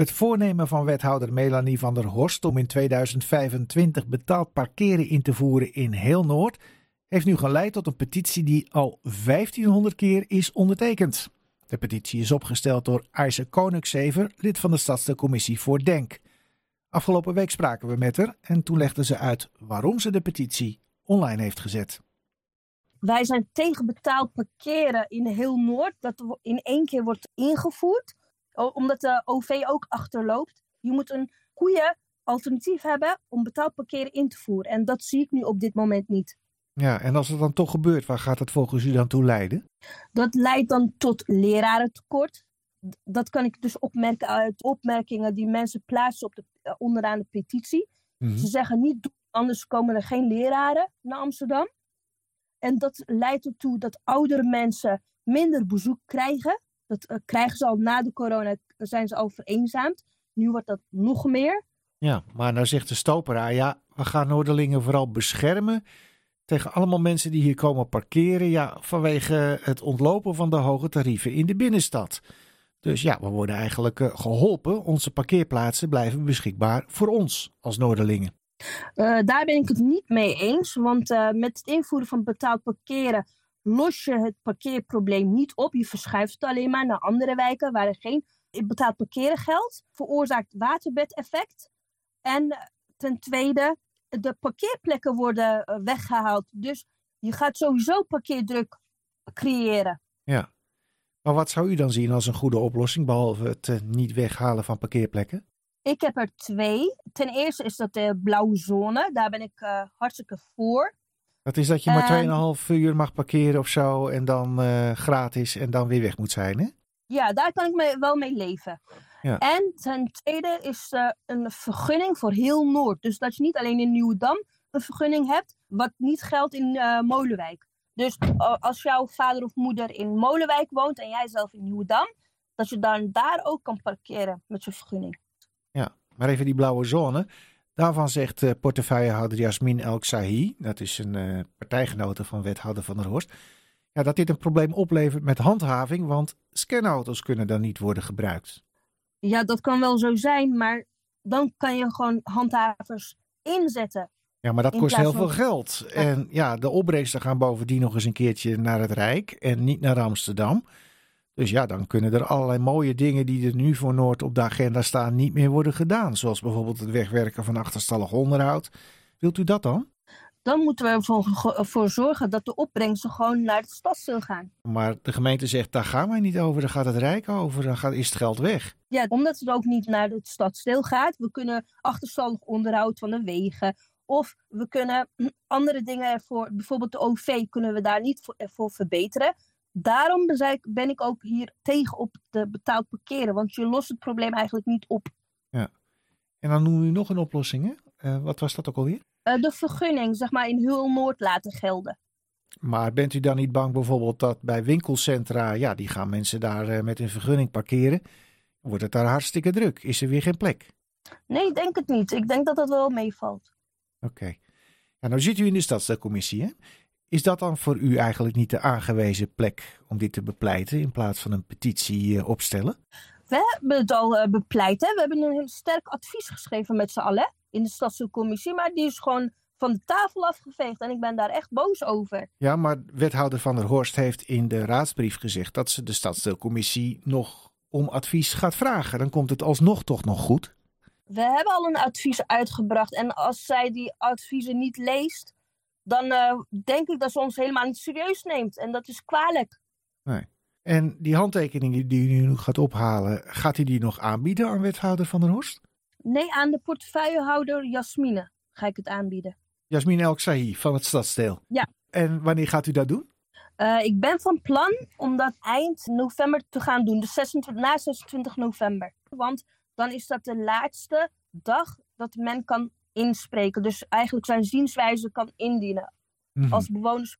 Het voornemen van wethouder Melanie van der Horst om in 2025 betaald parkeren in te voeren in heel Noord heeft nu geleid tot een petitie die al 1500 keer is ondertekend. De petitie is opgesteld door Ayse Koningszever, lid van de Stadscommissie voor Denk. Afgelopen week spraken we met haar en toen legde ze uit waarom ze de petitie online heeft gezet. Wij zijn tegen betaald parkeren in heel Noord, dat in één keer wordt ingevoerd, omdat de OV ook achterloopt. Je moet een goede alternatief hebben om betaald parkeren in te voeren. En dat zie ik nu op dit moment niet. Ja, en als het dan toch gebeurt, waar gaat het volgens u dan toe leiden? Dat leidt dan tot lerarentekort. Dat kan ik dus opmerken uit opmerkingen die mensen plaatsen op de, eh, onderaan de petitie. Mhm. Ze zeggen niet, anders komen er geen leraren naar Amsterdam. En dat leidt ertoe dat oudere mensen minder bezoek krijgen. Dat uh, krijgen ze al na de corona, zijn ze al vereenzaamd. Nu wordt dat nog meer. Ja, maar nou zegt de stoperaar, ja, we gaan Noorderlingen vooral beschermen tegen allemaal mensen die hier komen parkeren. Ja, vanwege het ontlopen van de hoge tarieven in de binnenstad. Dus ja, we worden eigenlijk eh, geholpen. Onze parkeerplaatsen blijven beschikbaar voor ons als Noorderlingen. Uh, daar ben ik het niet mee eens. Want uh, met het invoeren van betaald parkeren los je het parkeerprobleem niet op. Je verschuift het alleen maar naar andere wijken waar er geen betaald parkeren geldt. Veroorzaakt waterbedeffect. En ten tweede, de parkeerplekken worden eh, weggehaald. Dus je gaat sowieso parkeerdruk creëren. Ja. Maar wat zou u dan zien als een goede oplossing, behalve het eh, niet weghalen van parkeerplekken? Ik heb er twee. Ten eerste is dat de blauwe zone. Daar ben ik uh, hartstikke voor. Dat is dat je maar 2,5 uur mag parkeren of zo en dan gratis en dan weer weg moet zijn, hè? Ja, daar kan ik me wel mee leven. Ja. En ten tweede is uh, een vergunning voor heel Noord. Dus dat je niet alleen in Nieuwedam een vergunning hebt, wat niet geldt in uh, Molenwijk. Dus als jouw vader of moeder in Molenwijk woont en jij zelf in Nieuwedam, dat je dan daar ook kan parkeren met je vergunning. Ja, maar even die blauwe zone. Daarvan zegt portefeuillehouder Jasmin El Sahi, dat is een partijgenote van wethouder Van der Horst, ja, dat dit een probleem oplevert met handhaving, want scanauto's kunnen dan niet worden gebruikt. Ja, dat kan wel zo zijn, maar dan kan je gewoon handhavers inzetten. Ja, maar dat kost heel veel geld. En ja, de opbrengsten gaan bovendien nog eens een keertje naar het Rijk en niet naar Amsterdam. Dus ja, dan kunnen er allerlei mooie dingen die er nu voor Noord op de agenda staan niet meer worden gedaan. Zoals bijvoorbeeld het wegwerken van achterstallig onderhoud. Wilt u dat dan? dan moeten we ervoor zorgen dat de opbrengsten gewoon naar de stadsdeel gaan. Maar de gemeente zegt, daar gaan wij niet over, daar gaat het Rijk over, dan gaat, is het geld weg. Ja, omdat het ook niet naar het stadsdeel gaat. We kunnen achterstallig onderhoud van de wegen of we kunnen andere dingen ervoor, bijvoorbeeld de OV, kunnen we daar niet voor, ervoor verbeteren. Daarom ben ik ook hier tegen op de betaald parkeren, want je lost het probleem eigenlijk niet op. Ja. En dan noemen we nog een oplossing, hè? Uh, wat was dat ook alweer? Eh, de vergunning zeg maar, in heel Noord laten gelden. Maar bent u dan niet bang bijvoorbeeld dat bij winkelcentra, ja, die gaan mensen daar uh, met een vergunning parkeren, wordt het daar hartstikke druk? Is er weer geen plek? Nee, ik denk het niet. Ik denk dat dat wel meevalt. Oké. Ja, nou zit u in de stadscommissie, hè? Is dat dan voor u eigenlijk niet de aangewezen plek om dit te bepleiten in plaats van een petitie uh, opstellen? We hebben het al bepleit. Hè? We hebben een sterk advies geschreven met z'n allen in de stadscommissie, maar die is gewoon van de tafel afgeveegd en ik ben daar echt boos over. Ja, maar wethouder Van der Horst heeft in de raadsbrief gezegd dat ze de stadsdeelcommissie nog om advies gaat vragen. Dan komt het alsnog toch nog goed. We hebben al een advies uitgebracht en als zij die adviezen niet leest, dan uh, denk ik dat ze ons helemaal niet serieus neemt en dat is kwalijk. Nee. En die handtekeningen die u nu gaat ophalen, gaat u die nog aanbieden aan wethouder Van der Horst? Nee, aan de portefeuillehouder Jasmine ga ik het aanbieden. Jasmine El Sahi van het Stadsdeel. Ja. En wanneer gaat u dat doen? Uh, ik ben van plan om dat eind november te gaan doen. Dus 26, na 26 november. Want dan is dat de laatste dag dat men kan inspreken. Dus eigenlijk zijn zienswijze kan indienen. Mm Als bewoners.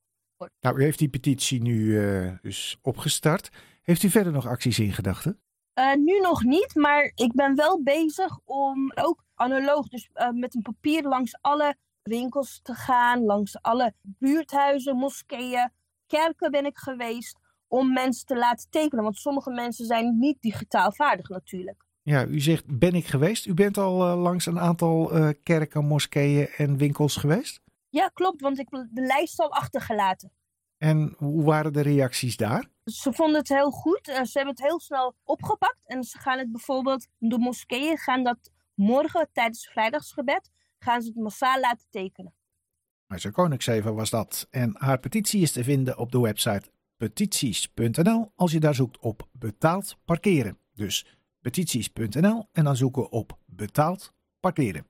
Nou, u heeft die petitie nu uh, dus opgestart. Heeft u verder nog acties in gedachten? Uh, nu nog niet, maar ik ben wel bezig om ook analoog, dus uh, met een papier langs alle winkels te gaan, langs alle buurthuizen, moskeeën, kerken ben ik geweest, om mensen te laten tekenen. Want sommige mensen zijn niet digitaal vaardig natuurlijk. Ja, u zegt ben ik geweest. U bent al uh, langs een aantal uh, kerken, moskeeën en winkels geweest? Ja, klopt, want ik heb de lijst al achtergelaten. En hoe waren de reacties daar? Ze vonden het heel goed. Ze hebben het heel snel opgepakt. En ze gaan het bijvoorbeeld, de moskeeën gaan dat morgen tijdens vrijdagsgebed, gaan ze het massaal laten tekenen. Marcel Koningseven was dat. En haar petitie is te vinden op de website petities.nl als je daar zoekt op betaald parkeren. Dus petities.nl en dan zoeken op betaald parkeren.